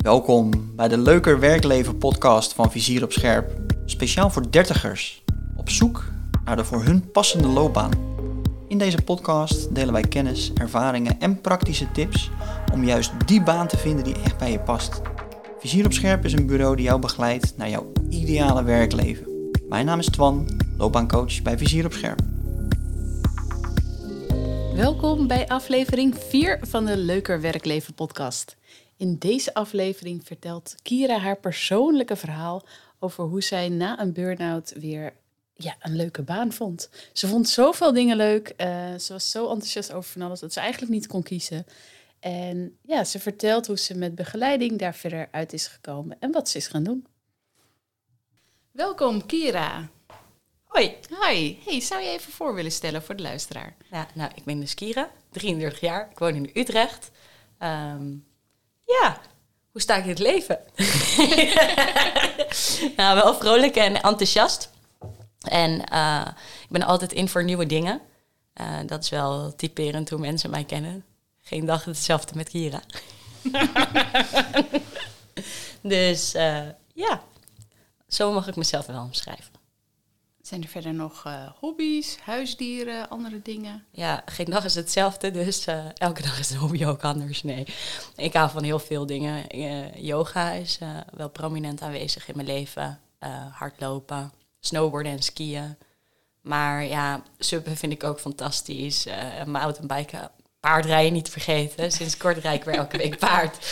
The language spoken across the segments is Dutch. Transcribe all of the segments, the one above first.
Welkom bij de Leuker Werkleven podcast van Vizier op Scherp. Speciaal voor dertigers. Op zoek naar de voor hun passende loopbaan. In deze podcast delen wij kennis, ervaringen en praktische tips om juist die baan te vinden die echt bij je past. Vizier op Scherp is een bureau die jou begeleidt naar jouw ideale werkleven. Mijn naam is Twan, loopbaancoach bij Vizier op Scherp. Welkom bij aflevering 4 van de Leuker Werkleven podcast. In deze aflevering vertelt Kira haar persoonlijke verhaal over hoe zij na een burn-out weer ja, een leuke baan vond. Ze vond zoveel dingen leuk. eh, ze was zo enthousiast over van alles dat ze eigenlijk niet kon kiezen. En ja, ze vertelt hoe ze met begeleiding daar verder uit is gekomen en wat ze is gaan doen. Welkom Kira. Hoi. Hi. Hey, zou je even voor willen stellen voor de luisteraar? Ja, nou, ik ben dus Kira, 33 jaar. Ik woon in Utrecht. Ehm, ja, hoe sta ik in het leven? nou, wel vrolijk en enthousiast. En eh, ik ben altijd in voor nieuwe dingen. Eh, dat is wel typerend hoe mensen mij kennen. Geen dag hetzelfde met Kira. dus eh, ja, zo mag ik mezelf wel omschrijven. Zijn er verder nog eh, hobby's, huisdieren, andere dingen? Ja, geen dag is hetzelfde, dus eh, elke dag is de hobby ook anders. Nee, ik hou van heel veel dingen. Eh, yoga is wel prominent aanwezig in mijn leven. Hardlopen, snowboarden en skiën. Maar ja, suppen vind ik ook fantastisch. Eh mountainbiken, paardrijden niet vergeten. Sinds kort rijd ik weer elke week paard.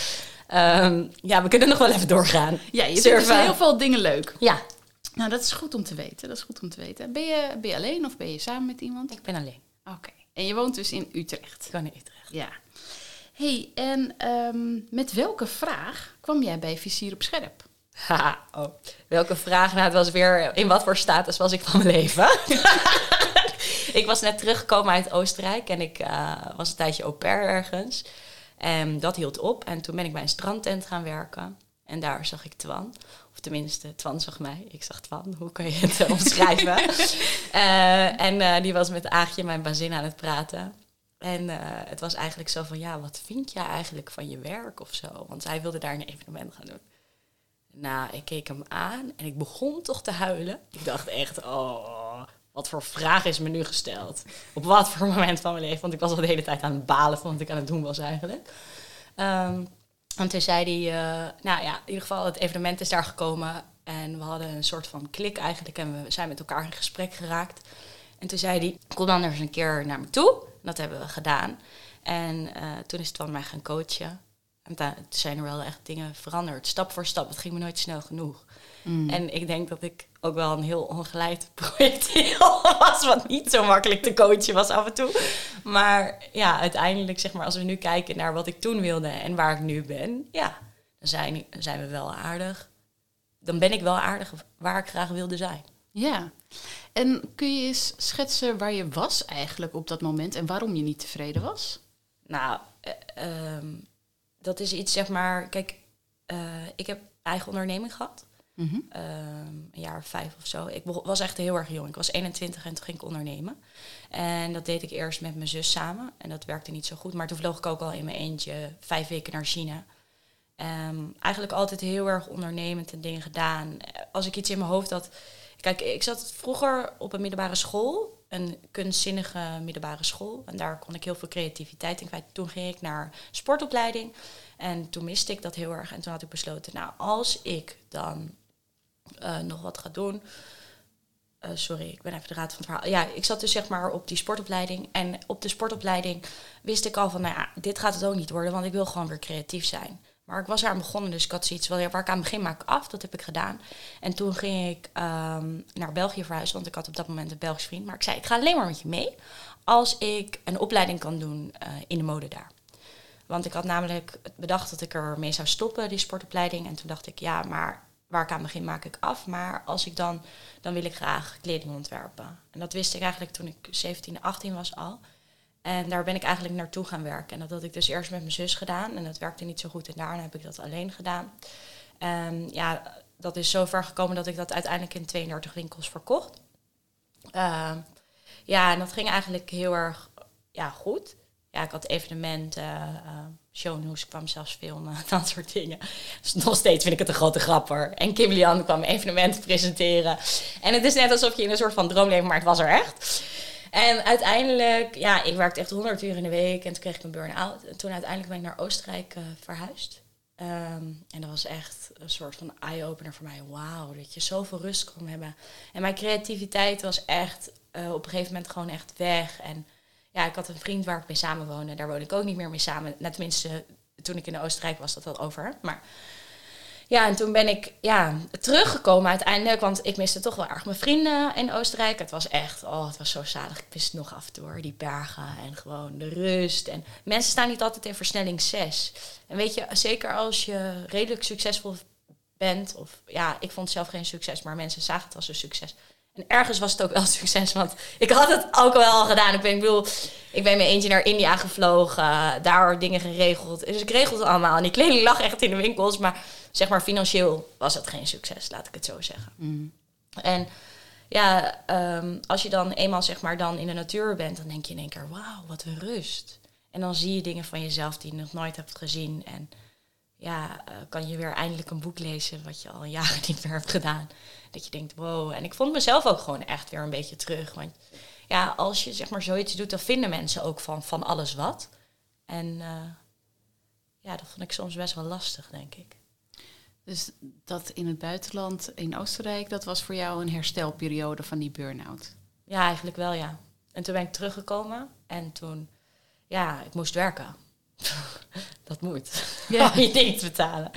Ehm, ja, we kunnen nog wel even doorgaan. Ja, je Surfen. vindt dus heel veel dingen leuk. Ja, Nou, dat is goed om te weten. Dat is goed om te weten. Ben je, ben je alleen of ben je samen met iemand? ik ben alleen. Oké. En je woont dus in Utrecht. Ik woon in Utrecht. Ja. hey, en ehm, met welke vraag kwam jij bij Vizier op Scherp? Haha, oh. Welke vraag? Nou, het was weer in wat voor status was ik van mijn leven? ik was net teruggekomen uit Oostenrijk en ik eh, was een tijdje au pair ergens. En dat hield op en toen ben ik bij een strandtent gaan werken. En daar zag ik Twan. Of tenminste, Twan zag mij. Ik zag Twan. Hoe kan je het eh, omschrijven? Eh, en eh, die was met Aagje, mijn bazin, aan het praten. En het was eigenlijk zo van, ja, wat vind jij eigenlijk van je werk of zo? Want hij wilde daar een evenement gaan doen. Nou, ik keek hem aan en ik begon toch te huilen. Ik dacht echt, oh, wat voor vraag is me nu gesteld? Op wat voor moment van mijn leven? Want ik was al de hele tijd aan het balen van wat ik aan het doen was eigenlijk. Ehm, en toen zei hij, eh, nou ja, in ieder geval het evenement is daar gekomen. En we hadden een soort van klik eigenlijk en we zijn met elkaar in gesprek geraakt. En toen zei hij, kom dan eens een keer naar me toe. Dat hebben we gedaan. En eh, toen is het van mij gaan coachen. En daar zijn er wel echt dingen veranderd, stap voor stap. Het ging me nooit snel genoeg. En ik denk dat ik ook wel een heel ongeleid projectiel was, wat niet zo makkelijk te coachen was af en toe. Maar ja, uiteindelijk, zeg maar, als we nu kijken naar wat ik toen wilde en waar ik nu ben, ja, dan zijn, zijn we wel aardig. Dan ben ik wel aardig waar ik graag wilde zijn. Ja. En kun je eens schetsen waar je was eigenlijk op dat moment en waarom je niet tevreden was? Nou, eh, ehm, dat is iets, zeg maar, kijk, eh, ik heb eigen onderneming gehad. Mhm. Ehm, een jaar of vijf of zo. Ik was echt heel erg jong. Ik was 21 en toen ging ik ondernemen. En dat deed ik eerst met mijn zus samen. En dat werkte niet zo goed. Maar toen vloog ik ook al in mijn eentje vijf weken naar China. Ehm, eigenlijk altijd heel erg ondernemend en dingen gedaan. Als ik iets in mijn hoofd had... Kijk, ik zat vroeger op een middelbare school. Een kunstzinnige middelbare school. En daar kon ik heel veel creativiteit in kwijt. Toen ging ik naar sportopleiding. En toen miste ik dat heel erg. En toen had ik besloten, nou, als ik dan eh, nog wat ga doen. Eh, sorry, ik ben even de raad van het verhaal. Ja, ik zat dus zeg maar op die sportopleiding. En op de sportopleiding wist ik al van, nou ja, dit gaat het ook niet worden, want ik wil gewoon weer creatief zijn. Maar ik was eraan begonnen, dus ik had zoiets waar ik aan begin maak af. Dat heb ik gedaan. En toen ging ik ehm, naar België verhuizen, want ik had op dat moment een Belgisch vriend. Maar ik zei, ik ga alleen maar met je mee als ik een opleiding kan doen eh, in de mode daar. Want ik had namelijk bedacht dat ik ermee zou stoppen, die sportopleiding. En toen dacht ik, ja, maar waar ik aan begin maak ik af. Maar als ik dan, dan wil ik graag kleding ontwerpen. En dat wist ik eigenlijk toen ik 17, 18 was al. En daar ben ik eigenlijk naartoe gaan werken. En dat had ik dus eerst met mijn zus gedaan. En dat werkte niet zo goed. En daarna heb ik dat alleen gedaan. En ja, dat is zo ver gekomen dat ik dat uiteindelijk in 32 winkels verkocht. Ehm, ja, en dat ging eigenlijk heel erg ja, goed. Ja, ik had evenementen, eh, Shownews kwam zelfs filmen, dat soort dingen. Dus nog steeds vind ik het een grote grapper. En Kim Lian kwam evenementen presenteren. En het is net alsof je in een soort van droom leeft, maar het was er echt. En uiteindelijk, ja, ik werkte echt 100 uur in de week en toen kreeg ik een burn-out. En toen uiteindelijk ben ik naar Oostenrijk uh, verhuisd. Um, en dat was echt een soort van eye-opener voor mij. Wauw, dat je zoveel rust kon hebben. En mijn creativiteit was echt uh, op een gegeven moment gewoon echt weg. En ja, ik had een vriend waar ik mee samenwoonde. Daar woon ik ook niet meer mee samen. Net tenminste, toen ik in Oostenrijk was, dat al over. Maar ja, en toen ben ik ja, teruggekomen uiteindelijk. Want ik miste toch wel erg mijn vrienden in Oostenrijk. Het was echt, oh, het was zo zalig. Ik wist nog af en toe die bergen en gewoon de rust. En mensen staan niet altijd in versnelling 6. En weet je, zeker als je redelijk succesvol bent. Of ja, ik vond zelf geen succes, maar mensen zagen het als een succes. En ergens was het ook wel succes, want ik had het ook wel al gedaan. Ik, ben, ik bedoel, ik ben mijn eentje naar India gevlogen, daar dingen geregeld. Dus ik regelde het allemaal. En die kleding lag echt in de winkels, maar zeg maar financieel was het geen succes, laat ik het zo zeggen. Mm. En ja, ehm, als je dan eenmaal zeg maar dan in de natuur bent, dan denk je in één keer, wauw, wat een rust. En dan zie je dingen van jezelf die je nog nooit hebt gezien. En ja, uh, kan je weer eindelijk een boek lezen wat je al jaren niet meer hebt gedaan. Dat je denkt, wow. En ik vond mezelf ook gewoon echt weer een beetje terug. Want ja, als je zeg maar zoiets doet, dan vinden mensen ook van, van alles wat. En uh, ja, dat vond ik soms best wel lastig, denk ik. Dus dat in het buitenland, in Oostenrijk, dat was voor jou een herstelperiode van die burn-out? Ja, eigenlijk wel, ja. En toen ben ik teruggekomen en toen, ja, ik moest werken. dat moet. Ja. Om je te betalen.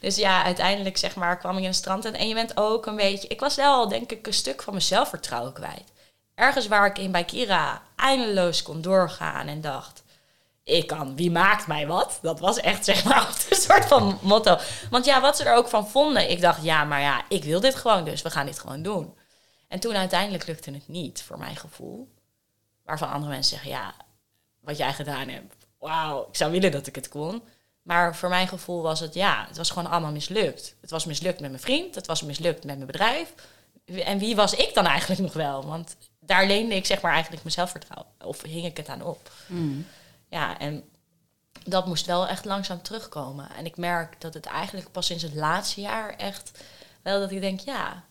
Dus ja, uiteindelijk zeg maar kwam ik in een strand en je bent ook een beetje... Ik was wel denk ik een stuk van mijn zelfvertrouwen kwijt. Ergens waar ik in bij Kira eindeloos kon doorgaan en dacht... Ik kan, wie maakt mij wat? Dat was echt zeg maar een soort van motto. Want ja, wat ze er ook van vonden, ik dacht ja, maar ja, ik wil dit gewoon, dus we gaan dit gewoon doen. En toen uiteindelijk lukte het niet, voor mijn gevoel. Waarvan andere mensen zeggen, ja, wat jij gedaan hebt, wauw, ik zou willen dat ik het kon. Maar voor mijn gevoel was het, ja, het was gewoon allemaal mislukt. Het was mislukt met mijn vriend, het was mislukt met mijn bedrijf. En wie was ik dan eigenlijk nog wel? Want daar leende ik zeg maar eigenlijk mijn zelfvertrouwen. Of hing ik het aan op. Mm. Ja, en dat moest wel echt langzaam terugkomen. En ik merk dat het eigenlijk pas sinds het laatste jaar echt... Wel dat ik denk, ja,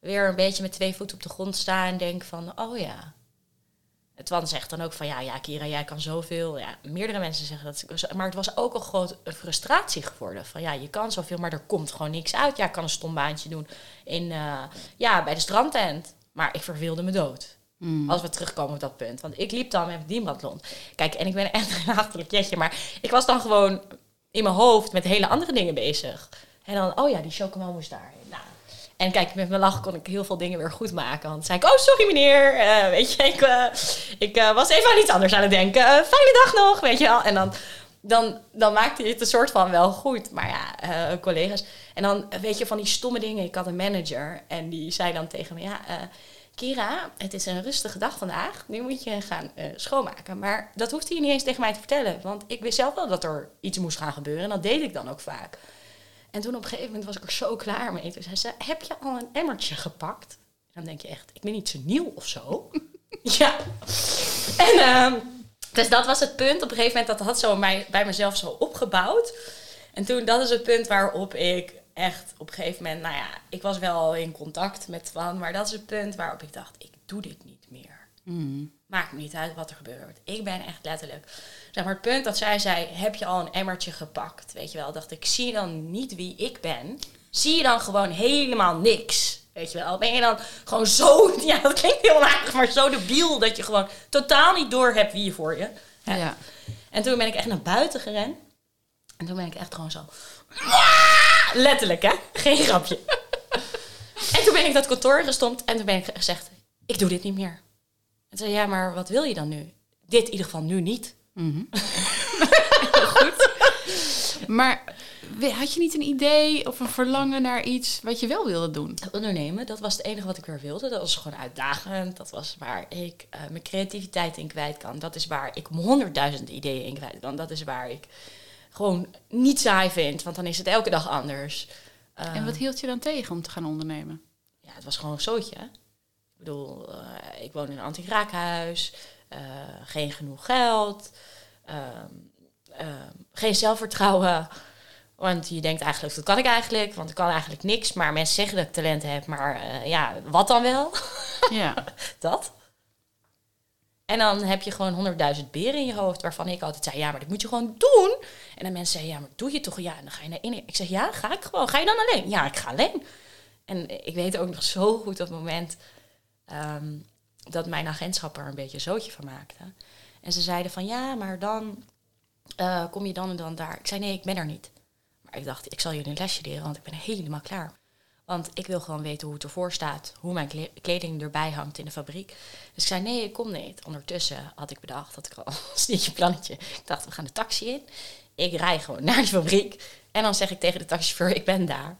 weer een beetje met twee voeten op de grond staan en denk van, oh ja, Twan zegt dan ook van ja, ja, Kira, jij kan zoveel. Ja, meerdere mensen zeggen dat. Maar het was ook een grote frustratie geworden. Van ja, je kan zoveel, maar er komt gewoon niks uit. Ja, ik kan een stom baantje doen in, uh, ja, bij de strandtent. Maar ik verveelde me dood. Hmm. Als we terugkomen op dat punt. Want ik liep dan met die badlon. Kijk, en ik ben echt een achterlijk jetje. Maar ik was dan gewoon in mijn hoofd met hele andere dingen bezig. En dan, oh ja, die chocomel moest daar. En kijk, met mijn lach kon ik heel veel dingen weer goed maken. Want zei ik, oh sorry meneer, uh, weet je, ik, uh, ik uh, was even aan iets anders aan het denken. fijne dag nog, weet je wel. En dan, dan, dan maakte je het een soort van wel goed. Maar ja, collega's. En dan, weet je, van die stomme dingen. Ik had een manager en die zei dan tegen me, ja... Kira, het is een rustige dag vandaag. Nu moet je gaan schoonmaken. Maar dat hoeft hij niet eens tegen mij te vertellen. Want ik wist zelf wel dat er iets moest gaan gebeuren. En dat deed ik dan ook vaak. En toen op een gegeven moment was ik er zo klaar mee. Toen zei ze, heb je al een emmertje gepakt? dan denk je echt, ik ben niet zo nieuw of zo. ja. En uh, dus dat was het punt. Op een gegeven moment, dat had zo mij, bij mezelf zo opgebouwd. En toen, dat is het punt waarop ik echt op een gegeven moment, nou ja, ik was wel in contact met Twan, maar dat is het punt waarop ik dacht, ik doe dit niet. Mm. Maakt me niet uit wat er gebeurt. Ik ben echt letterlijk. Zeg maar, het punt dat zij zei: Heb je al een emmertje gepakt? Weet je wel, dacht ik: Zie je dan niet wie ik ben? Zie je dan gewoon helemaal niks? Weet je wel, ben je dan gewoon zo, ja, dat klinkt heel aardig, maar zo debiel dat je gewoon totaal niet door hebt wie je voor je. Ja. En toen ben ik echt naar buiten gerend. En toen ben ik echt gewoon zo. Letterlijk, hè? Geen grapje. en toen ben ik dat kantoor gestompt en toen ben ik gezegd: Ik doe dit niet meer. Zei ja, maar wat wil je dan nu? Dit in ieder geval nu niet. Mm Goed. Maar had je niet een idee of een verlangen naar iets wat je wel wilde doen? Ondernemen, dat was het enige wat ik weer wilde. Dat was gewoon uitdagend. Dat was waar ik uh, mijn creativiteit in kwijt kan. Dat is waar ik honderdduizend ideeën in kwijt kan. Dat is waar ik gewoon niet saai vind, want dan is het elke dag anders. en wat hield je dan tegen om te gaan ondernemen? Ja, het was gewoon een zootje. Ik bedoel, uh, ik woon in een anti-raakhuis, uh, geen genoeg geld. Uh, eh, geen zelfvertrouwen. Want je denkt eigenlijk, dat kan ik eigenlijk, want ik kan eigenlijk niks. Maar mensen zeggen dat ik talent heb, maar eh, ja, wat dan wel? Ja. dat. En dan heb je gewoon honderdduizend beren in je hoofd, waarvan ik altijd zei, ja, maar dat moet je gewoon doen. En dan mensen zeggen, ja, maar doe je toch? Ja, en dan ga je naar in. Ik zeg, ja, ga ik gewoon. Ga je dan alleen? Ja, ik ga alleen. En ik weet ook nog zo goed dat moment ehm, dat mijn agentschap er een beetje een zootje van maakte. En ze zeiden van, ja, maar dan eh, kom je dan en dan daar. Ik zei, nee, ik ben er niet. Maar ik dacht, ik zal jullie een lesje leren, want ik ben helemaal klaar. Want ik wil gewoon weten hoe het ervoor staat, hoe mijn kle- kleding erbij hangt in de fabriek. Dus ik zei, nee, ik kom niet. Ondertussen had ik bedacht, dat ik al een plannetje. Ik dacht, we gaan de taxi in. Ik rij gewoon naar de fabriek. En dan zeg ik tegen de taxichauffeur, ik ben daar.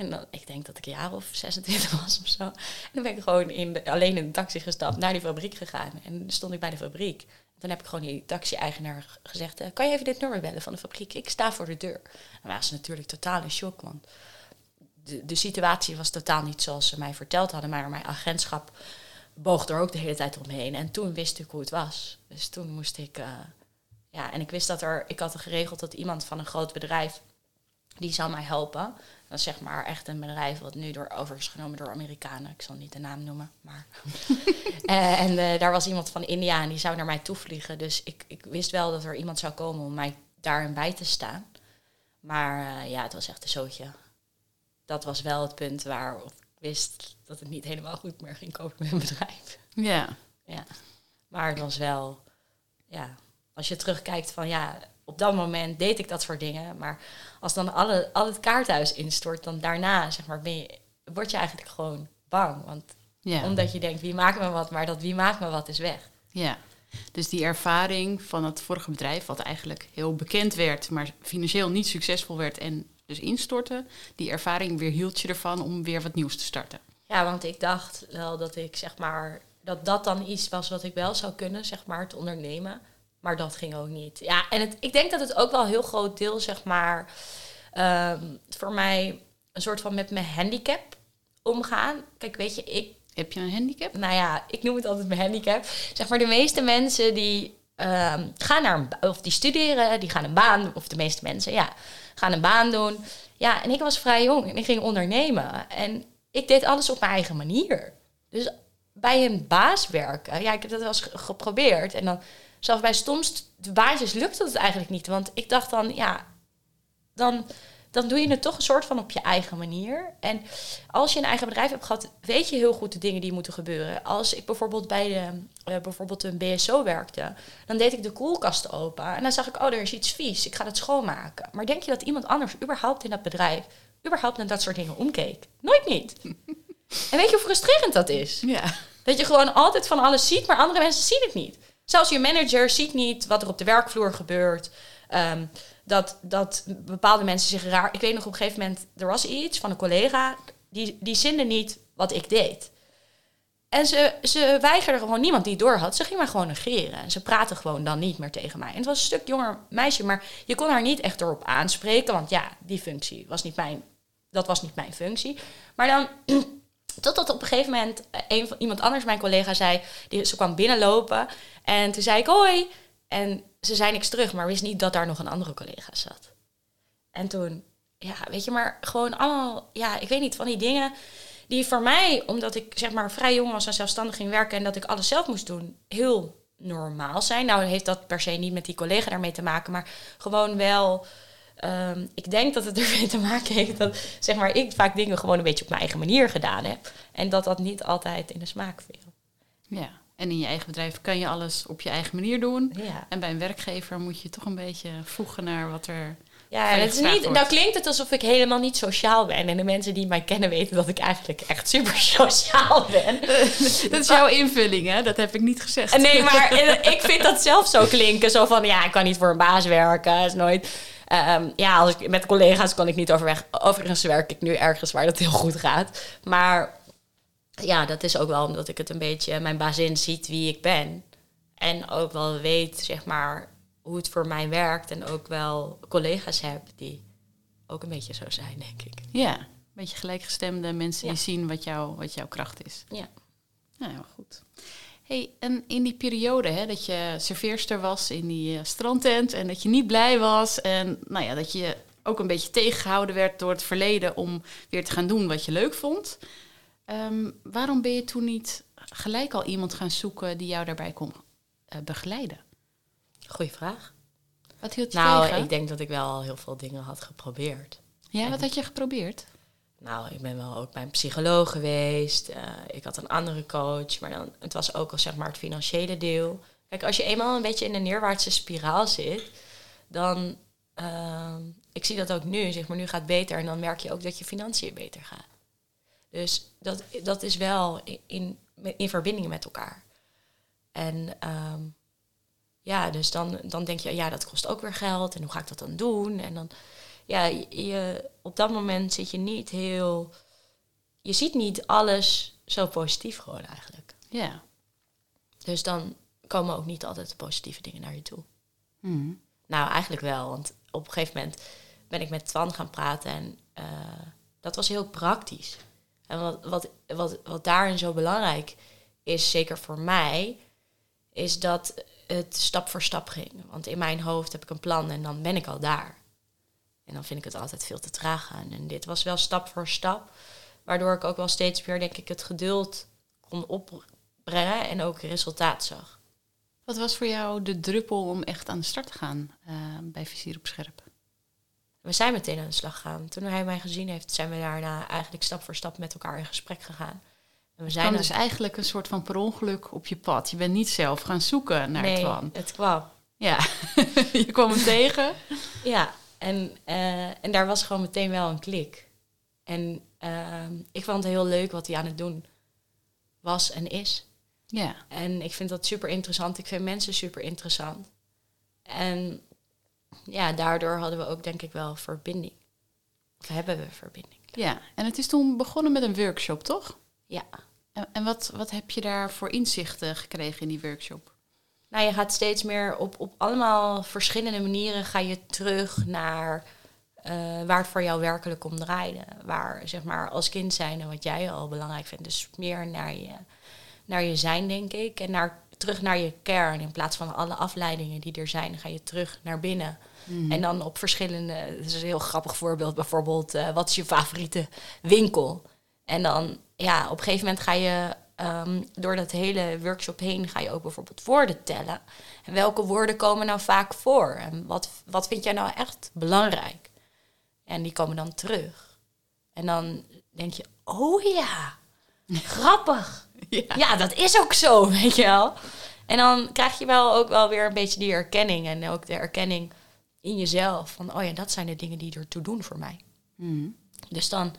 En dan, ik denk dat ik een jaar of 26 was of zo. En dan ben ik gewoon in de- alleen in de taxi gestapt, naar die fabriek gegaan. En stond ik bij de fabriek. Dan heb ik gewoon die taxi-eigenaar gezegd, eh, kan je even dit nummer bellen van de fabriek? Ik sta voor de deur. Dan waren ze natuurlijk totaal in shock, want de, de situatie was totaal niet zoals ze mij verteld hadden. Maar mijn agentschap boog er ook de hele tijd omheen. En toen wist ik hoe het was. Dus toen moest ik... eh, ja, en ik wist dat er... Ik had er geregeld dat iemand van een groot bedrijf... die zou mij helpen. Dat is zeg maar echt een bedrijf wat nu door, over is genomen door Amerikanen. Ik zal niet de naam noemen, maar... Eh, en eh, daar was iemand van India en die zou naar mij toe vliegen. Dus ik, ik wist wel dat er iemand zou komen om mij daarin bij te staan. Maar eh, ja, het was echt een zootje. Dat was wel het punt waar ik wist dat het niet helemaal goed meer ging komen met mijn bedrijf. Ja. Ja. Maar het was wel, ja, als je terugkijkt van ja, op dat moment deed ik dat soort dingen. Maar als dan alle, al het kaarthuis instort, dan daarna zeg maar, ben je, word je eigenlijk gewoon bang. Want Ja. omdat je denkt, wie maakt me wat, maar dat wie maakt me wat is weg. ja. Dus die ervaring van het vorige bedrijf, wat eigenlijk heel bekend werd, maar financieel niet succesvol werd en dus instortte, die ervaring weerhield je ervan om weer wat nieuws te starten. Ja, want ik dacht wel dat ik zeg maar dat dat dan iets was wat ik wel zou kunnen, zeg maar, te ondernemen. Maar dat ging ook niet. Ja, en het, ik denk dat het ook wel een heel groot deel, zeg maar, ehm, voor mij een soort van met mijn handicap omgaan. Kijk, weet je, ik Heb je een handicap? nou ja, ik noem het altijd mijn handicap. Zeg maar, de meeste mensen die ehm, gaan naar een of die studeren, die gaan een baan doen, of de meeste mensen, ja, gaan een baan doen. Ja, en ik was vrij jong en ik ging ondernemen. En ik deed alles op mijn eigen manier. Dus bij een baas werken, ja, ik heb dat wel eens ge- geprobeerd. En dan, zelfs bij de baasjes lukte het eigenlijk niet. Want ik dacht dan, ja, dan, dan doe je het toch een soort van op je eigen manier. En als je een eigen bedrijf hebt gehad, weet je heel goed de dingen die moeten gebeuren. Als ik bijvoorbeeld bij de, eh, bijvoorbeeld een BSO werkte, dan deed ik de koelkast open en dan zag ik, oh, er is iets vies, ik ga het schoonmaken. Maar denk je dat iemand anders überhaupt in dat bedrijf, überhaupt naar dat soort dingen omkeek? Nooit niet. en weet je hoe frustrerend dat is? Ja. Dat je gewoon altijd van alles ziet, maar andere mensen zien het niet. Zelfs je manager ziet niet wat er op de werkvloer gebeurt. Ehm, dat, dat bepaalde mensen zich raar... Ik weet nog op een gegeven moment, er was iets van een collega... die, die zinde niet wat ik deed. En ze, ze weigerde gewoon niemand die het door had. Ze ging mij gewoon negeren. En ze praatte gewoon dan niet meer tegen mij. En het was een stuk jonger meisje, maar je kon haar niet echt erop aanspreken. Want ja, die functie was niet mijn... Dat was niet mijn functie. Maar dan... Totdat op een gegeven moment eh, iemand anders, mijn collega, zei... Die, ze kwam binnenlopen en toen zei ik hoi. En ze zei niks terug, maar wist niet dat daar nog een andere collega zat. En toen, ja, weet je, maar gewoon allemaal... Ja, ik weet niet, van die dingen die voor mij, omdat ik zeg maar vrij jong was en zelfstandig ging werken... en dat ik alles zelf moest doen, heel normaal zijn. Nou heeft dat per se niet met die collega daarmee te maken, maar gewoon wel... Ehm, ik denk dat het ermee te maken heeft dat zeg maar, ik vaak dingen gewoon een beetje op mijn eigen manier gedaan heb. En dat dat niet altijd in de smaak viel. Ja. En in je eigen bedrijf kan je alles op je eigen manier doen. Ja, En bij een werkgever moet je toch een beetje voegen naar wat er. ja het is niet, nou klinkt het alsof ik helemaal niet sociaal ben. En de mensen die mij kennen weten dat ik eigenlijk echt super sociaal ben. Dat is jouw invulling, hè? Dat heb ik niet gezegd. Nee, maar eh, ik vind dat zelf zo klinken. Zo van, ja, ik kan niet voor een baas werken. Is nooit... Ehm, ja, als ik, met collega's kan ik niet overweg. Overigens werk ik nu ergens waar dat heel goed gaat. Maar ja, dat is ook wel omdat ik het een beetje... Mijn bazin ziet wie ik ben. En ook wel weet, zeg maar, hoe het voor mij werkt. En ook wel collega's heb die ook een beetje zo zijn, denk ik. Ja, een beetje gelijkgestemde mensen Ja. die zien wat, jou, wat jouw kracht is. Ja. Nou ja, goed. Hey, en in die periode hè, dat je serveerster was in die uh, strandtent en dat je niet blij was en nou ja, dat je ook een beetje tegengehouden werd door het verleden om weer te gaan doen wat je leuk vond. Um, waarom ben je toen niet gelijk al iemand gaan zoeken die jou daarbij kon uh, begeleiden? Goeie vraag. Wat hield je nou, tegen? ik denk dat ik wel al heel veel dingen had geprobeerd. Ja, En- wat had je geprobeerd? Nou, ik ben wel ook bij een psycholoog geweest. eh, ik had een andere coach. Maar dan, het was ook al zeg maar het financiële deel. Kijk, als je eenmaal een beetje in een neerwaartse spiraal zit, dan. ehm, ik zie dat ook nu, zeg maar, nu gaat het beter. En dan merk je ook dat je financiën beter gaan. Dus dat, dat is wel in, in, in verbinding met elkaar. En ehm, ja, dus dan, dan denk je, ja, dat kost ook weer geld. En hoe ga ik dat dan doen? En dan, ja, je, op dat moment zit je niet heel. Je ziet niet alles zo positief gewoon eigenlijk. Ja. Dus dan komen ook niet altijd de positieve dingen naar je toe. Mhm. Nou, eigenlijk wel. Want op een gegeven moment ben ik met Twan gaan praten en eh, dat was heel praktisch. En wat, wat, wat, wat daarin zo belangrijk is, zeker voor mij, is dat het stap voor stap ging. Want in mijn hoofd heb ik een plan en dan ben ik al daar. En dan vind ik het altijd veel te traag gaan. En dit was wel stap voor stap, waardoor ik ook wel steeds weer, denk ik, het geduld kon opbrengen en ook resultaat zag. Wat was voor jou de druppel om echt aan de start te gaan eh, bij Vizier op Scherp? We zijn meteen aan de slag gegaan. Toen hij mij gezien heeft, zijn we daarna eigenlijk stap voor stap met elkaar in gesprek gegaan. En we zijn kwam dus eigenlijk een soort van per ongeluk op je pad. Je bent niet zelf gaan zoeken naar nee, Twan. het kwam. Ja, je kwam hem tegen. Ja, en, eh, en daar was gewoon meteen wel een klik. En ehm, ik vond het heel leuk wat hij aan het doen was en is. Ja, En ik vind dat super interessant. Ik vind mensen super interessant. En ja, daardoor hadden we ook denk ik wel verbinding. Of hebben we verbinding. ja. En het is toen begonnen met een workshop, toch? Ja. En, en wat, wat heb je daar voor inzichten gekregen in die workshop? Nou, je gaat steeds meer op, op allemaal verschillende manieren ga je terug naar eh, waar het voor jou werkelijk om draaide. Waar, zeg maar, als kind zijn en wat jij al belangrijk vindt. Dus meer naar je, naar je zijn, denk ik. En naar, terug naar je kern. In plaats van alle afleidingen die er zijn, ga je terug naar binnen. En dan op verschillende, dat is een heel grappig voorbeeld, bijvoorbeeld, eh, wat is je favoriete winkel? En dan, ja, op een gegeven moment ga je ehm, door dat hele workshop heen, ga je ook bijvoorbeeld woorden tellen. En welke woorden komen nou vaak voor? En wat, wat vind jij nou echt belangrijk? En die komen dan terug. En dan denk je, oh ja, grappig. Ja. Ja, dat is ook zo, weet je wel. En dan krijg je wel ook wel weer een beetje die erkenning. En ook de erkenning in jezelf. Van, oh ja, dat zijn de dingen die ertoe doen voor mij. Mhm. Dus dan,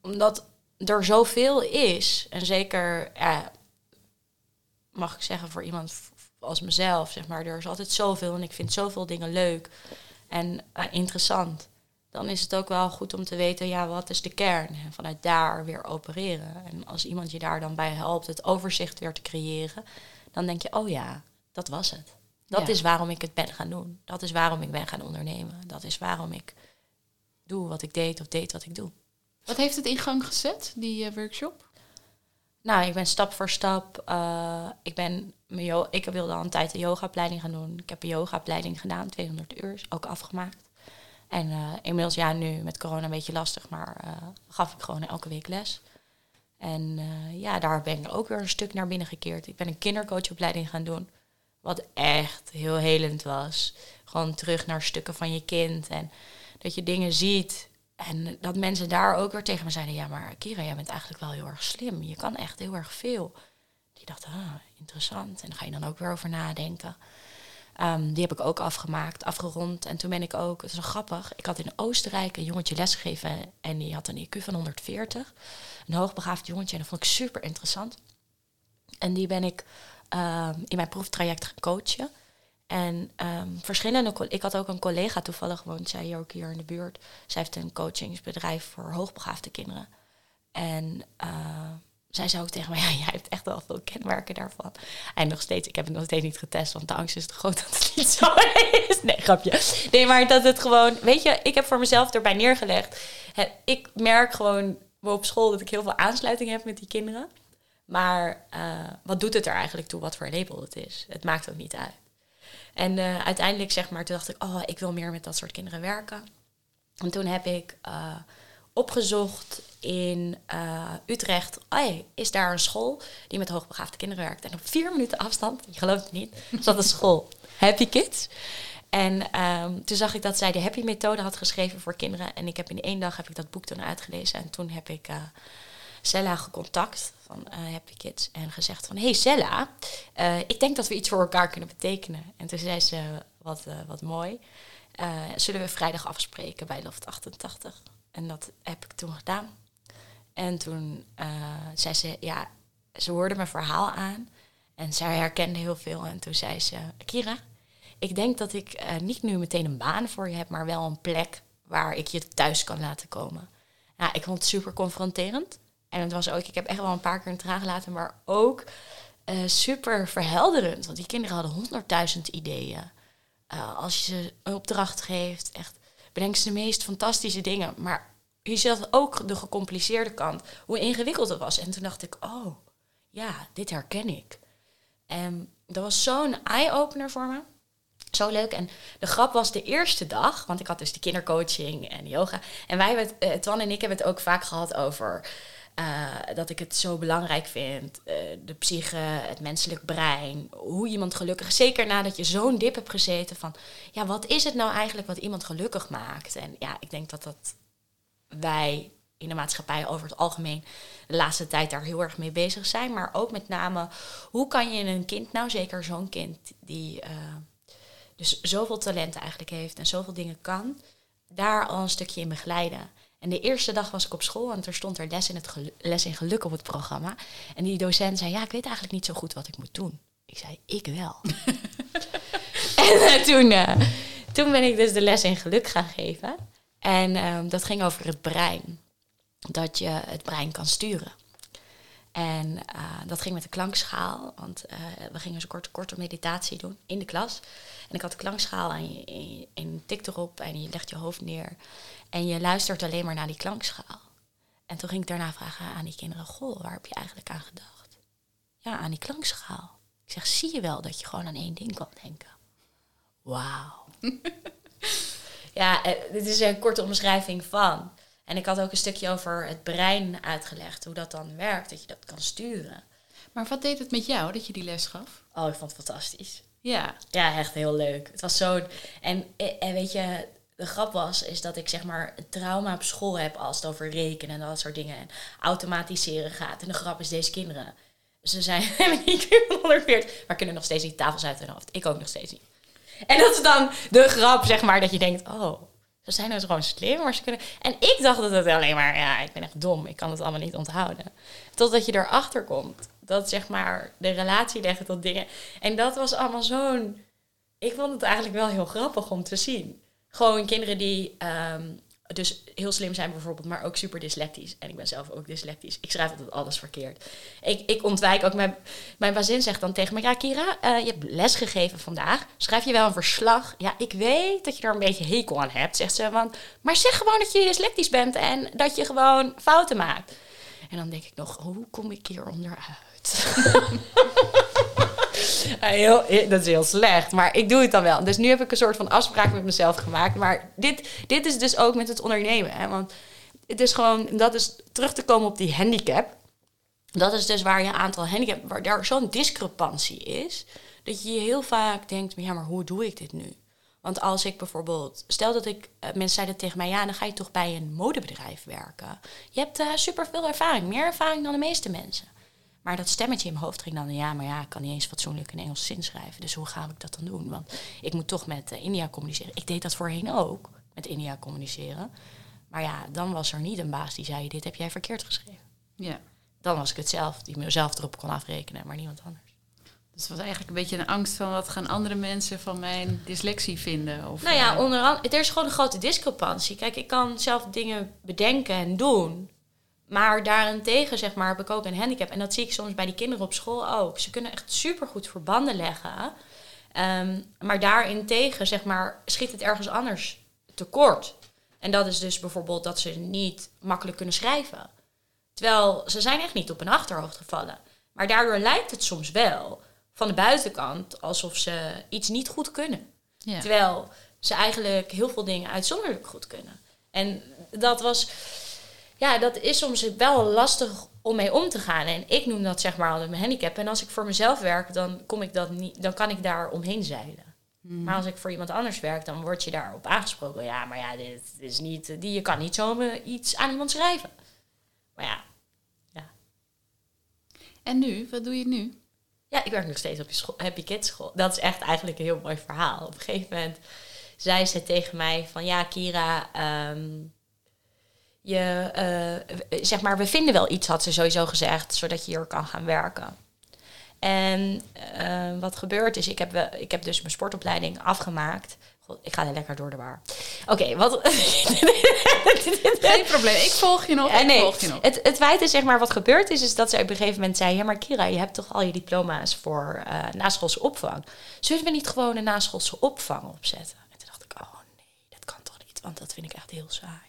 omdat er zoveel is, en zeker, ja, mag ik zeggen voor iemand als mezelf, zeg maar, er is altijd zoveel en ik vind zoveel dingen leuk en eh, interessant. Dan is het ook wel goed om te weten, ja, wat is de kern? En vanuit daar weer opereren. En als iemand je daar dan bij helpt het overzicht weer te creëren, dan denk je, oh ja, dat was het. Dat Ja. is waarom ik het ben gaan doen. Dat is waarom ik ben gaan ondernemen. Dat is waarom ik doe wat ik deed of deed wat ik doe. Wat heeft het in gang gezet, die eh, workshop? Nou, ik ben stap voor stap. eh, ik, ben ik wilde al een tijd een yogaopleiding gaan doen. Ik heb een yogaopleiding gedaan, 200 uur, ook afgemaakt. En eh, inmiddels, ja, nu met corona een beetje lastig, maar gaf ik gewoon elke week les. En ja, daar ben ik ook weer een stuk naar binnen gekeerd. Ik ben een kindercoachopleiding gaan doen, wat echt heel helend was. Gewoon terug naar stukken van je kind en dat je dingen ziet. En dat mensen daar ook weer tegen me zeiden: Ja, maar Kira, jij bent eigenlijk wel heel erg slim. Je kan echt heel erg veel. Die dacht, ah, interessant. En daar ga je dan ook weer over nadenken. Ehm, die heb ik ook afgemaakt, afgerond. En toen ben ik ook, het is wel grappig, ik had in Oostenrijk een jongetje lesgegeven en die had een IQ van 140. Een hoogbegaafd jongetje en dat vond ik super interessant. En die ben ik ehm, in mijn proeftraject gaan coachen. En ehm, verschillende, ik had ook een collega toevallig woont zij ook hier in de buurt. Zij heeft een coachingsbedrijf voor hoogbegaafde kinderen. En eh, zij zei ook tegen mij, ja, jij hebt echt wel veel kenmerken daarvan. En nog steeds, ik heb het nog steeds niet getest, want de angst is te groot dat het niet zo is. Nee, grapje. Nee, maar dat het gewoon, weet je, ik heb voor mezelf erbij neergelegd. Ik merk gewoon op school dat ik heel veel aansluiting heb met die kinderen. Maar uh, wat doet het er eigenlijk toe wat voor label het is? Het maakt ook niet uit. En uh, uiteindelijk zeg maar, toen dacht ik, oh, ik wil meer met dat soort kinderen werken. En toen heb ik uh, opgezocht in Utrecht, oh, is daar een school die met hoogbegaafde kinderen werkt. En op vier minuten afstand, je gelooft het niet, zat een school, Happy Kids. En um, toen zag ik dat zij de Happy Methode had geschreven voor kinderen. En ik heb in één dag heb ik dat boek toen uitgelezen. En toen heb ik Sella gecontact van Happy Kids. En gezegd van, hey Sella, uh, ik denk dat we iets voor elkaar kunnen betekenen. En toen zei ze, wat, wat mooi. zullen we vrijdag afspreken bij Loft 88? En dat heb ik toen gedaan. En toen zei ze, ja, ze hoorde mijn verhaal aan. En zij herkende heel veel. En toen zei ze, Kira, ik denk dat ik niet nu meteen een baan voor je heb, maar wel een plek waar ik je thuis kan laten komen. Ja, ik vond het super confronterend. En het was ook, ik heb echt wel een paar keer een traan gelaten, maar ook uh, super verhelderend. Want die kinderen hadden honderdduizend ideeën. Uh, als je ze een opdracht geeft, echt bedenk ze de meest fantastische dingen. Maar je ziet ook de gecompliceerde kant, hoe ingewikkeld het was. En toen dacht ik, oh, ja, dit herken ik. En dat was zo'n eye-opener voor me. Zo leuk. En de grap was de eerste dag, want ik had dus de kindercoaching en yoga. En wij hebben het, uh, Twan en ik hebben het ook vaak gehad over uh, dat ik het zo belangrijk vind. Uh, de psyche, het menselijk brein. Hoe iemand gelukkig. Zeker nadat je zo'n dip hebt gezeten van. Ja, wat is het nou eigenlijk wat iemand gelukkig maakt? En ja, ik denk dat dat wij in de maatschappij over het algemeen de laatste tijd daar heel erg mee bezig zijn. Maar ook met name, hoe kan je een kind, nou zeker zo'n kind die dus zoveel talent eigenlijk heeft en zoveel dingen kan, daar al een stukje in begeleiden. En de eerste dag was ik op school en er stond er les in, het les in geluk op het programma. En die docent zei, ja, ik weet eigenlijk niet zo goed wat ik moet doen. Ik zei, ik wel. en uh, toen, uh, toen ben ik dus de les in geluk gaan geven. En uh, dat ging over het brein. Dat je het brein kan sturen. En uh, dat ging met de klankschaal, want uh, we gingen zo'n korte, korte meditatie doen in de klas. En ik had de klankschaal en je, en, en tik erop en je legt je hoofd neer. En je luistert alleen maar naar die klankschaal. En toen ging ik daarna vragen aan die kinderen, goh, waar heb je eigenlijk aan gedacht? Ja, aan die klankschaal. Ik zeg, zie je wel dat je gewoon aan één ding kan denken? Wauw. ja, eh, dit is een korte omschrijving van. En ik had ook een stukje over het brein uitgelegd, hoe dat dan werkt, dat je dat kan sturen. Maar wat deed het met jou dat je die les gaf? Oh, ik vond het fantastisch. Ja. Ja, echt heel leuk. Het was zo. En, en weet je, de grap was, is dat ik zeg maar een trauma op school heb als het over rekenen en dat soort dingen. En automatiseren gaat. En de grap is, deze kinderen, ze zijn niet 140, maar kunnen nog steeds die tafels uit hun hoofd. Ik ook nog steeds niet. En dat is dan de grap, zeg maar, dat je denkt, oh, ze zijn dus gewoon slim, maar ze kunnen... En ik dacht dat het alleen maar, ja, ik ben echt dom, ik kan het allemaal niet onthouden. Totdat je erachter komt dat zeg maar de relatie leggen tot dingen. En dat was allemaal zo'n. Ik vond het eigenlijk wel heel grappig om te zien. Gewoon kinderen die um, dus heel slim zijn bijvoorbeeld, maar ook super dyslectisch. En ik ben zelf ook dyslectisch. Ik schrijf altijd alles verkeerd. Ik, ik ontwijk ook, mijn, mijn bazin zegt dan tegen me, ja Kira, uh, je hebt les gegeven vandaag. Schrijf je wel een verslag? Ja, ik weet dat je er een beetje hekel aan hebt, zegt ze. Want, maar zeg gewoon dat je dyslectisch bent en dat je gewoon fouten maakt. En dan denk ik nog, hoe kom ik hier onderuit? heel, dat is heel slecht, maar ik doe het dan wel. Dus nu heb ik een soort van afspraak met mezelf gemaakt. Maar dit, dit is dus ook met het ondernemen. Hè? Want het is gewoon, dat is terug te komen op die handicap. Dat is dus waar je aantal handicap, waar daar zo'n discrepantie is. Dat je heel vaak denkt, ja, maar hoe doe ik dit nu? Want als ik bijvoorbeeld, stel dat ik, uh, mensen zeiden tegen mij, ja, dan ga je toch bij een modebedrijf werken. Je hebt uh, superveel ervaring, meer ervaring dan de meeste mensen. Maar dat stemmetje in mijn hoofd ging dan, ja, maar ja, ik kan niet eens fatsoenlijk een Engels zin schrijven. Dus hoe ga ik dat dan doen? Want ik moet toch met uh, India communiceren. Ik deed dat voorheen ook, met India communiceren. Maar ja, dan was er niet een baas die zei, dit heb jij verkeerd geschreven. Ja. Dan was ik het zelf, die mezelf erop kon afrekenen, maar niemand anders. Dus het was eigenlijk een beetje een angst van wat gaan andere mensen van mijn dyslexie vinden? Of nou ja, onder andere, er is gewoon een grote discrepantie. Kijk, ik kan zelf dingen bedenken en doen. Maar daarentegen, zeg maar, heb ik ook een handicap. En dat zie ik soms bij die kinderen op school ook. Ze kunnen echt supergoed verbanden leggen. Um, maar daarentegen, zeg maar, schiet het ergens anders tekort. En dat is dus bijvoorbeeld dat ze niet makkelijk kunnen schrijven. Terwijl ze zijn echt niet op een achterhoofd gevallen. Maar daardoor lijkt het soms wel van de buitenkant alsof ze iets niet goed kunnen. Ja. Terwijl ze eigenlijk heel veel dingen uitzonderlijk goed kunnen. En dat was, ja, dat is soms wel lastig om mee om te gaan. En ik noem dat zeg maar altijd mijn handicap. En als ik voor mezelf werk, dan, kom ik dat niet, dan kan ik daar omheen zeilen. Maar als ik voor iemand anders werk, dan word je daarop aangesproken. Ja, maar ja, dit is niet, die, je kan niet zomaar iets aan iemand schrijven. Maar ja, En nu? Wat doe je nu? Ja, ik werk nog steeds op je school, Happy Kids school. Dat is echt eigenlijk een heel mooi verhaal. Op een gegeven moment zei ze tegen mij van... Ja, Kira, ehm, je, eh, zeg maar, we vinden wel iets, had ze sowieso gezegd... zodat je hier kan gaan werken. En eh, wat gebeurt is, ik heb, ik heb dus mijn sportopleiding afgemaakt. God, ik ga er lekker door de war. Oké, wat... Geen probleem. Ik volg je nog. Ja, ik nee, volg je nog. Het, het feit is, zeg maar, wat gebeurd is, is dat ze op een gegeven moment zei: Ja, maar Kira, je hebt toch al je diploma's voor eh naschoolse opvang? Zullen we niet gewoon een naschoolse opvang opzetten? En toen dacht ik: Oh nee, dat kan toch niet, want dat vind ik echt heel saai.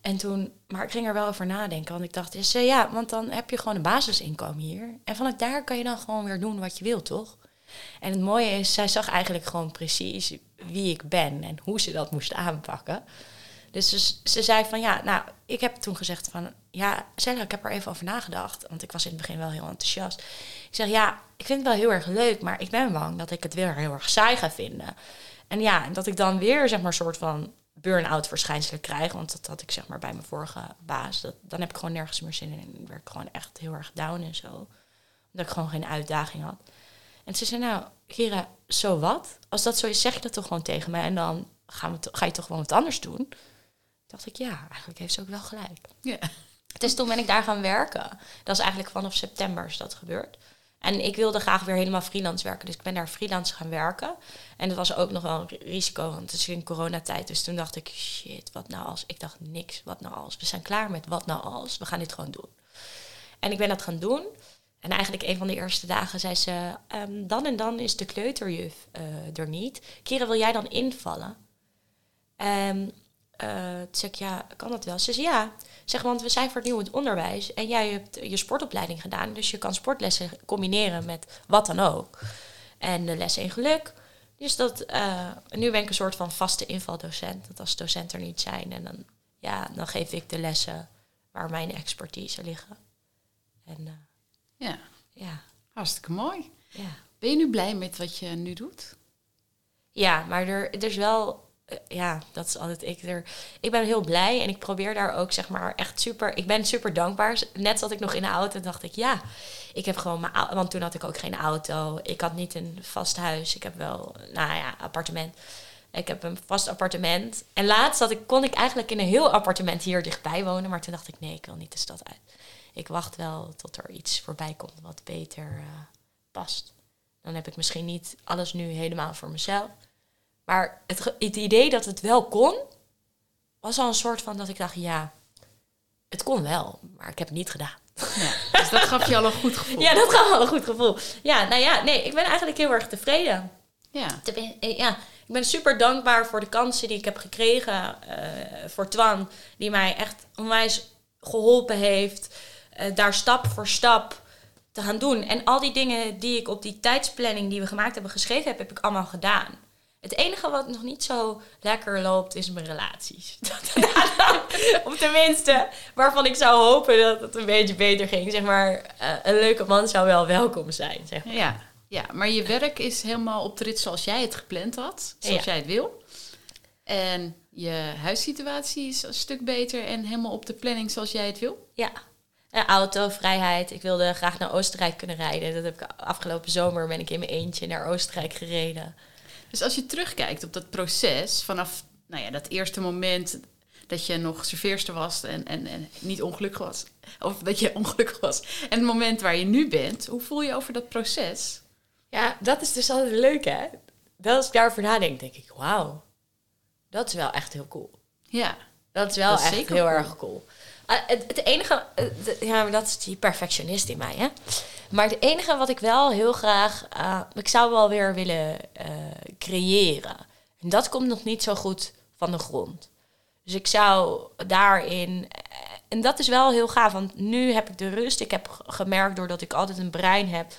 En toen, maar ik ging er wel over nadenken, want ik dacht: is, eh, Ja, want dan heb je gewoon een basisinkomen hier. En vanuit daar kan je dan gewoon weer doen wat je wilt, toch? En het mooie is, zij zag eigenlijk gewoon precies wie ik ben en hoe ze dat moest aanpakken. Dus ze, ze zei van ja, nou, ik heb toen gezegd van ja, Stella, ik heb er even over nagedacht. Want ik was in het begin wel heel enthousiast. Ik zeg ja, ik vind het wel heel erg leuk, maar ik ben bang dat ik het weer heel erg saai ga vinden. En ja, en dat ik dan weer zeg maar soort van burn-out verschijnselen krijg. Want dat had ik zeg maar bij mijn vorige baas. Dat, dan heb ik gewoon nergens meer zin in. En werd ik gewoon echt heel erg down en zo. Omdat ik gewoon geen uitdaging had. En ze zei, nou, Kira, zo wat? Als dat zo is, zeg je dat toch gewoon tegen mij. En dan gaan we ga je toch gewoon wat anders doen. dacht ik, ja, eigenlijk heeft ze ook wel gelijk. Ja. Dus toen ben ik daar gaan werken. Dat is eigenlijk vanaf september is dat gebeurd. En ik wilde graag weer helemaal freelance werken. Dus ik ben daar freelance gaan werken. En dat was ook nog wel een ri- risico, want het is in coronatijd. Dus toen dacht ik, shit, wat nou als? Ik dacht, niks, wat nou als? We zijn klaar met wat nou als? We gaan dit gewoon doen. En ik ben dat gaan doen. En eigenlijk een van de eerste dagen zei ze... "Ehm, dan en dan is de kleuterjuf eh, er niet. Kira, wil jij dan invallen? En eh, toen zei ik, ja, kan dat wel? Ze zei, ja. Zeg, want we zijn vernieuwend onderwijs. En jij hebt je sportopleiding gedaan. Dus je kan sportlessen combineren met wat dan ook. En de lessen in geluk. Dus dat, eh, nu ben ik een soort van vaste invaldocent. Dat als docenten er niet zijn. En dan, ja, dan geef ik de lessen waar mijn expertise liggen. En eh, ja, ja, hartstikke mooi. ja. Ben je nu blij met wat je nu doet? Ja, maar er, er is wel. Eh, ja, dat is altijd ik er. Ik ben heel blij en ik probeer daar ook zeg maar echt super. Ik ben super dankbaar. Net zat ik nog in de auto en dacht ik, ja, ik heb gewoon mijn. au- Want toen had ik ook geen auto. Ik had niet een vast huis. Ik heb wel, nou ja, appartement. Ik heb een vast appartement. En laatst had ik, kon ik eigenlijk in een heel appartement hier dichtbij wonen. Maar toen dacht ik, nee, ik wil niet de stad uit. Ik wacht wel tot er iets voorbij komt wat beter eh, past. Dan heb ik misschien niet alles nu helemaal voor mezelf. Maar het, het idee dat het wel kon, was al een soort van dat ik dacht, ja, het kon wel, maar ik heb het niet gedaan. Ja, dus dat gaf je al een goed gevoel. Ja, dat gaf wel een goed gevoel. Ja, nou ja, nee, ik ben eigenlijk heel erg tevreden. Ja. Ja, ik ben super dankbaar voor de kansen die ik heb gekregen. eh, voor Twan, die mij echt onwijs geholpen heeft. eh, daar stap voor stap te gaan doen. En al die dingen die ik op die tijdsplanning die we gemaakt hebben geschreven heb, heb ik allemaal gedaan. Het enige wat nog niet zo lekker loopt, is mijn relaties. of tenminste, waarvan ik zou hopen dat het een beetje beter ging. Zeg maar, eh, een leuke man zou wel welkom zijn. Zeg maar. Ja, ja, maar je werk is helemaal op de rit zoals jij het gepland had. Zoals Ja. jij het wil. En je huissituatie is een stuk beter en helemaal op de planning zoals jij het wil. Ja. Eh, auto, vrijheid. Ik wilde graag naar Oostenrijk kunnen rijden. Dat heb ik afgelopen zomer ben ik in mijn eentje naar Oostenrijk gereden. Dus als je terugkijkt op dat proces, vanaf nou ja, dat eerste moment dat je nog serveerster was en, en, en niet ongelukkig was, of dat je ongelukkig was, en het moment waar je nu bent, hoe voel je over dat proces? Ja, dat is dus altijd leuk, hè? Dat als ik daarover nadenk, denk ik, wauw. Dat is wel echt heel cool. Ja, Dat is wel Dat is echt zeker heel cool. erg cool. Ah, het, het enige, eh, ja, maar dat is die perfectionist in mij, hè. Maar het enige wat ik wel heel graag, eh, ik zou wel weer willen eh, creëren. En dat komt nog niet zo goed van de grond. Dus ik zou daarin en dat is wel heel gaaf, want nu heb ik de rust. Ik heb gemerkt doordat ik altijd een brein heb,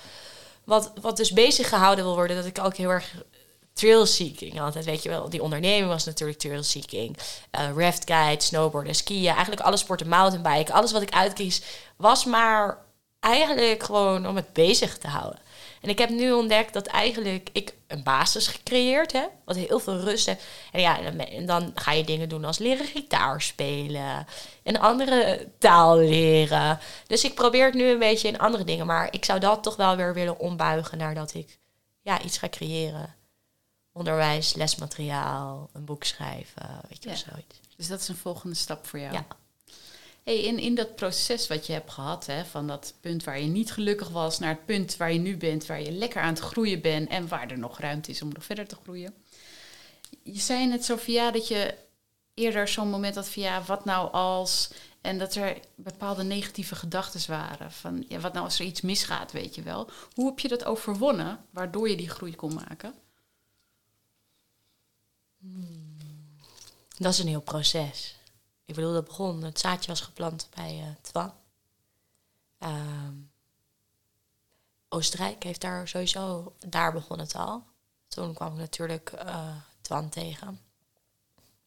wat, wat dus bezig gehouden wil worden, dat ik ook heel erg trail seeking altijd, weet je wel. Die onderneming was natuurlijk trail seeking. Uh, raft guide, snowboarden, skiën, eigenlijk alle sporten, mountainbike. Alles wat ik uitkies was maar eigenlijk gewoon om het bezig te houden. En ik heb nu ontdekt dat eigenlijk ik een basis gecreëerd heb, wat heel veel rust heeft. En ja, en dan ga je dingen doen als leren gitaar spelen, een andere taal leren. Dus ik probeer het nu een beetje in andere dingen, maar ik zou dat toch wel weer willen ombuigen naar dat ik ja, iets ga creëren. Onderwijs, lesmateriaal, een boek schrijven, weet je ja. zoiets. Dus dat is een volgende stap voor jou. Ja. Hey, in, in dat proces wat je hebt gehad, hè, van dat punt waar je niet gelukkig was naar het punt waar je nu bent, waar je lekker aan het groeien bent en waar er nog ruimte is om nog verder te groeien. Je zei net, Sofia, dat je eerder zo'n moment had van ja, wat nou als. En dat er bepaalde negatieve gedachten waren. Van ja, wat nou als er iets misgaat, weet je wel. Hoe heb je dat overwonnen, waardoor je die groei kon maken? Hmm. Dat is een heel proces. Ik bedoel, dat begon, het zaadje was geplant bij uh, Twan. Ehm, Oostenrijk heeft daar sowieso, daar begon het al. Toen kwam ik natuurlijk uh, Twan tegen.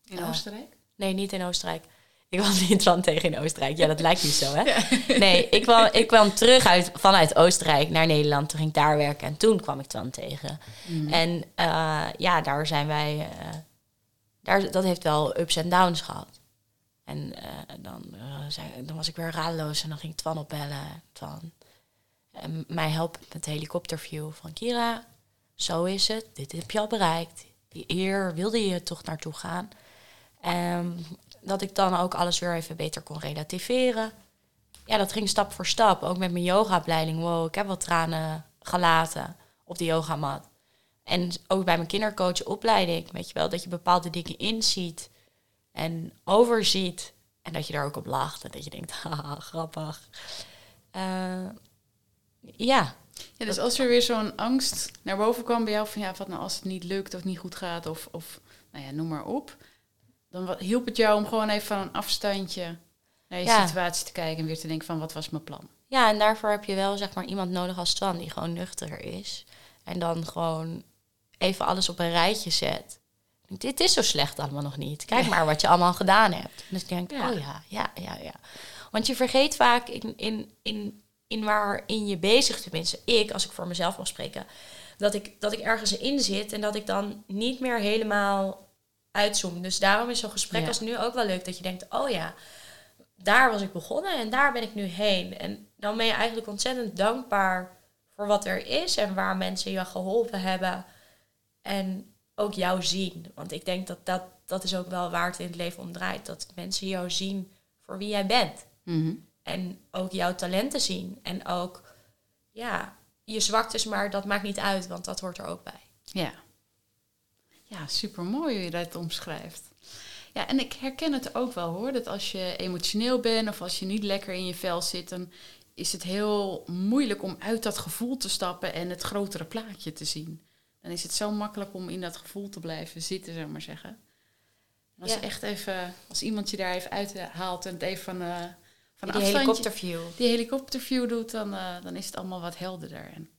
In uh, Oostenrijk? Nee, niet in Oostenrijk. Ik kwam niet Twan tegen in Oostenrijk. Ja, dat lijkt niet zo, hè? Nee, ik kwam, ik kwam terug uit, vanuit Oostenrijk naar Nederland. Toen ging ik daar werken en toen kwam ik Twan tegen. Mm. En ja, daar zijn wij... daar, dat heeft wel ups en downs gehad. En uh, dan, zei, dan was ik weer radeloos en dan ging ik Twan opbellen. Twan, mij helpen met helikopterview van Kira. Zo is het, dit heb je al bereikt. Hier wilde je toch naartoe gaan. En dat ik dan ook alles weer even beter kon relativeren. Ja, dat ging stap voor stap. Ook met mijn yogaopleiding. Wow, ik heb wat tranen gelaten op de yogamat. En ook bij mijn kindercoachopleiding, weet je wel, dat je bepaalde dingen inziet en overziet. En dat je daar ook op lacht en dat je denkt, haha, grappig. Uh, ja. ja. Dus als er weer zo'n angst naar boven kwam bij jou van ja, wat nou als het niet lukt of niet goed gaat of, of nou ja, noem maar op. Dan hielp het jou om gewoon even van een afstandje naar je situatie te kijken en weer te denken van wat was mijn plan. Ja, en daarvoor heb je wel zeg maar iemand nodig als Twan die gewoon nuchter is. En dan gewoon even alles op een rijtje zet dit is zo slecht allemaal nog niet. Kijk maar wat je allemaal gedaan hebt. Dus ik denk, ja. oh ja, ja, ja, ja. Want je vergeet vaak in, in, in, in waarin je bezig, tenminste ik, als ik voor mezelf mag spreken, dat ik, dat ik ergens in zit en dat ik dan niet meer helemaal uitzoom. Dus daarom is zo'n gesprek als nu ook wel leuk, dat je denkt, oh ja, daar was ik begonnen en daar ben ik nu heen. En dan ben je eigenlijk ontzettend dankbaar voor wat er is en waar mensen je geholpen hebben. En ook jou zien. Want ik denk dat dat, dat is ook wel waar het in het leven om draait. Dat mensen jou zien voor wie jij bent. Mhm. En ook jouw talenten zien. En ook, ja, je zwaktes, maar dat maakt niet uit, want dat hoort er ook bij. Ja. Ja, super mooi hoe je dat omschrijft. Ja, en ik herken het ook wel hoor, dat als je emotioneel bent of als je niet lekker in je vel zit, dan is het heel moeilijk om uit dat gevoel te stappen en het grotere plaatje te zien dan is het zo makkelijk om in dat gevoel te blijven zitten, zeg maar zeggen. als ja. echt even, als iemand je daar even uithaalt en het even van, uh, van die helikopterview. Die helikopterview doet, dan, uh, dan is het allemaal wat helderder. En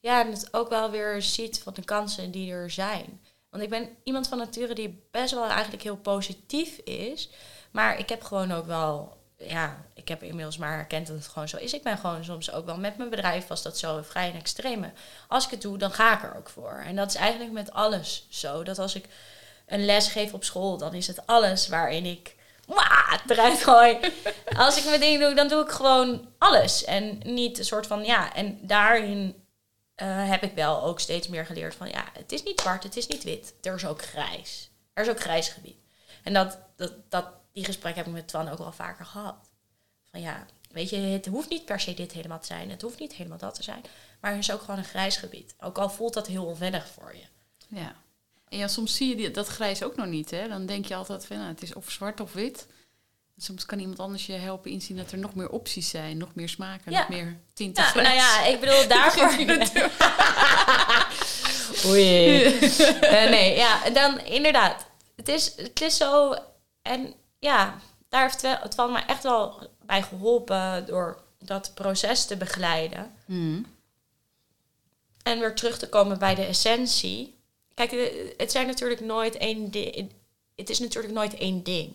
ja, en het ook wel weer ziet van de kansen die er zijn. Want ik ben iemand van nature die best wel eigenlijk heel positief is. Maar ik heb gewoon ook wel ja, ik heb inmiddels maar herkend dat het gewoon zo is. Ik ben gewoon soms ook wel met mijn bedrijf, was dat zo vrij en extreme. Als ik het doe, dan ga ik er ook voor. En dat is eigenlijk met alles zo. Dat als ik een les geef op school, dan is het alles waarin ik eruit gooi. als ik mijn ding doe, dan doe ik gewoon alles. En niet een soort van, ja, en daarin uh, heb ik wel ook steeds meer geleerd van, ja, het is niet zwart, het is niet wit. Er is ook grijs. Er is ook grijs gebied. En dat, dat, dat die gesprek heb ik met Twan ook wel vaker gehad. Van ja, weet je, het hoeft niet per se dit helemaal te zijn. Het hoeft niet helemaal dat te zijn. Maar er is ook gewoon een grijs gebied. Ook al voelt dat heel onwennig voor je. Ja. En ja, soms zie je die, dat grijs ook nog niet. Hè? Dan denk je altijd van, nou, het is of zwart of wit. soms kan iemand anders je helpen inzien dat er nog meer opties zijn. Nog meer smaken, nog meer tinten ja, Nou ja, ik bedoel, daarvoor... Oei. uh, nee, ja, dan inderdaad. Het is, het is zo... En ja, daar heeft van me echt wel bij geholpen door dat proces te begeleiden. Mhm. En weer terug te komen bij de essentie. Kijk, eh, het zijn natuurlijk nooit één ding. Het is natuurlijk nooit één ding.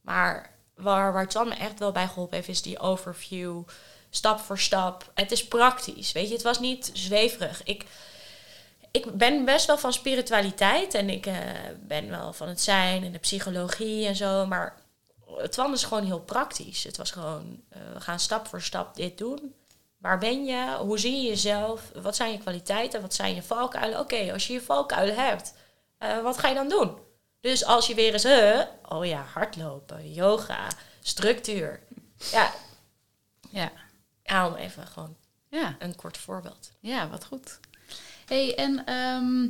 Maar waar, waar Twan me echt wel bij geholpen heeft, is die overview. Stap voor stap. Het is praktisch. Weet je, het was niet zweverig. Ik, ik ben best wel van spiritualiteit. En ik eh, ben wel van het zijn en de psychologie en zo. Maar Twan is gewoon heel praktisch. Het was gewoon, eh, we gaan stap voor stap dit doen. Waar ben je? Hoe zie je jezelf? Wat zijn je kwaliteiten? Wat zijn je valkuilen? Oké, als je je valkuilen hebt, eh, wat ga je dan doen? Dus als je weer eens, oh ja, hardlopen, yoga, structuur. Ja, Ja. ja, om even gewoon Ja. een kort voorbeeld. Ja, wat goed. Hey, en ehm,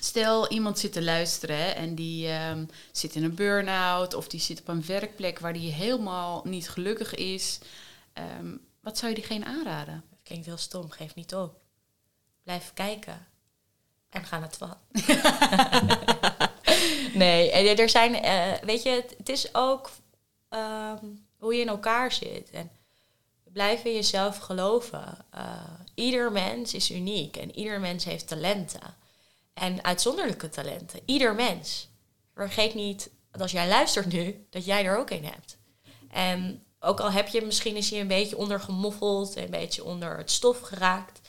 stel iemand zit te luisteren hè, en die ehm, zit in een burn-out of die zit op een werkplek waar die helemaal niet gelukkig is. Ehm, wat zou je diegene aanraden? Dat klinkt heel stom, geef niet op. Blijf kijken. En ga naar Twan. nee, en er zijn, eh, weet je, het, het is ook hoe je in elkaar zit. En blijf in jezelf geloven. Eh, ieder mens is uniek en ieder mens heeft talenten. En uitzonderlijke talenten. Ieder mens. Vergeet niet dat als jij luistert nu, dat jij er ook een hebt. En ook al heb je misschien is je een beetje ondergemoffeld, een beetje onder het stof geraakt.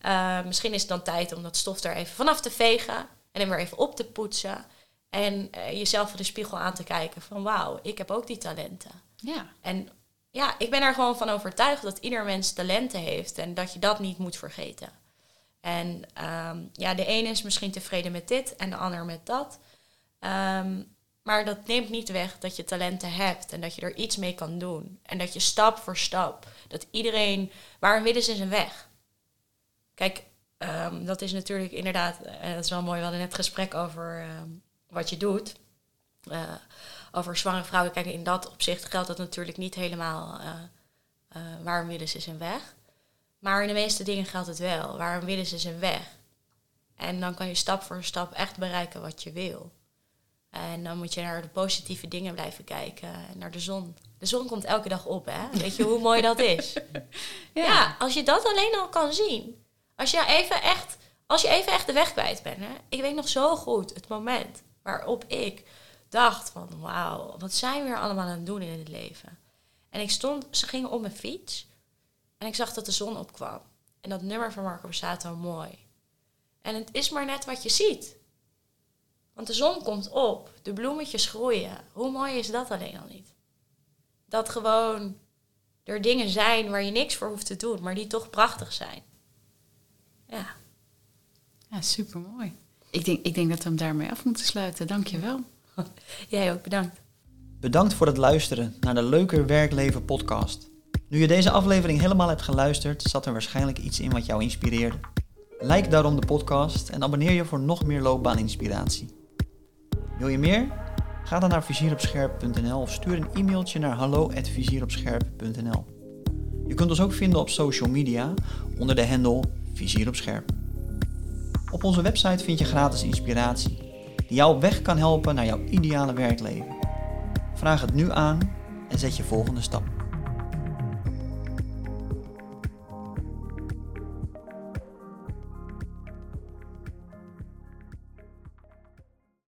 eh, misschien is het dan tijd om dat stof er even vanaf te vegen en hem weer even op te poetsen. En eh, jezelf in de spiegel aan te kijken van wauw, ik heb ook die talenten. Ja. En ja, ik ben er gewoon van overtuigd dat ieder mens talenten heeft en dat je dat niet moet vergeten. En ehm, ja, de ene is misschien tevreden met dit en de ander met dat. Ehm, maar dat neemt niet weg dat je talenten hebt en dat je er iets mee kan doen. En dat je stap voor stap, dat iedereen, waar een is, een weg. Kijk, ehm, dat is natuurlijk inderdaad, en dat is wel mooi, we hadden net gesprek over wat je doet. Eh, over zwangere vrouwen. Kijk, in dat opzicht geldt dat natuurlijk niet helemaal. eh eh, waar een wil is, is een weg. Maar in de meeste dingen geldt het wel. Waar een wil is, is een weg. En dan kan je stap voor stap echt bereiken wat je wil. En dan moet je naar de positieve dingen blijven kijken. En naar de zon. De zon komt elke dag op, hè? Weet je hoe mooi dat is? Ja. als je dat alleen al kan zien. Als je even echt, als je even echt de weg kwijt bent. Hè? Ik weet nog zo goed het moment waarop ik dacht van... Wauw, wat zijn we er allemaal aan het doen in het leven? En ik stond, ze gingen op mijn fiets. En ik zag dat de zon opkwam. En dat nummer van Marco Borsato mooi. En het is maar net wat je ziet. Want de zon komt op, de bloemetjes groeien. Hoe mooi is dat alleen al niet? Dat gewoon er dingen zijn waar je niks voor hoeft te doen, maar die toch prachtig zijn. Ja, Ja, super mooi. Ik denk, ik denk dat we hem daarmee af moeten sluiten. Dank je wel. jij ook bedankt. Bedankt voor het luisteren naar de Leuker Werkleven podcast. Nu je deze aflevering helemaal hebt geluisterd, zat er waarschijnlijk iets in wat jou inspireerde. Like daarom de podcast en abonneer je voor nog meer loopbaaninspiratie. Wil je meer? Ga dan naar vizieropscherp.nl of stuur een e-mailtje naar hallo@vizieropscherp.nl. Je kunt ons ook vinden op social media onder de handle Vizier op Scherp. Op onze website vind je gratis inspiratie die jou weg kan helpen naar jouw ideale werkleven. Vraag het nu aan en zet je volgende stap.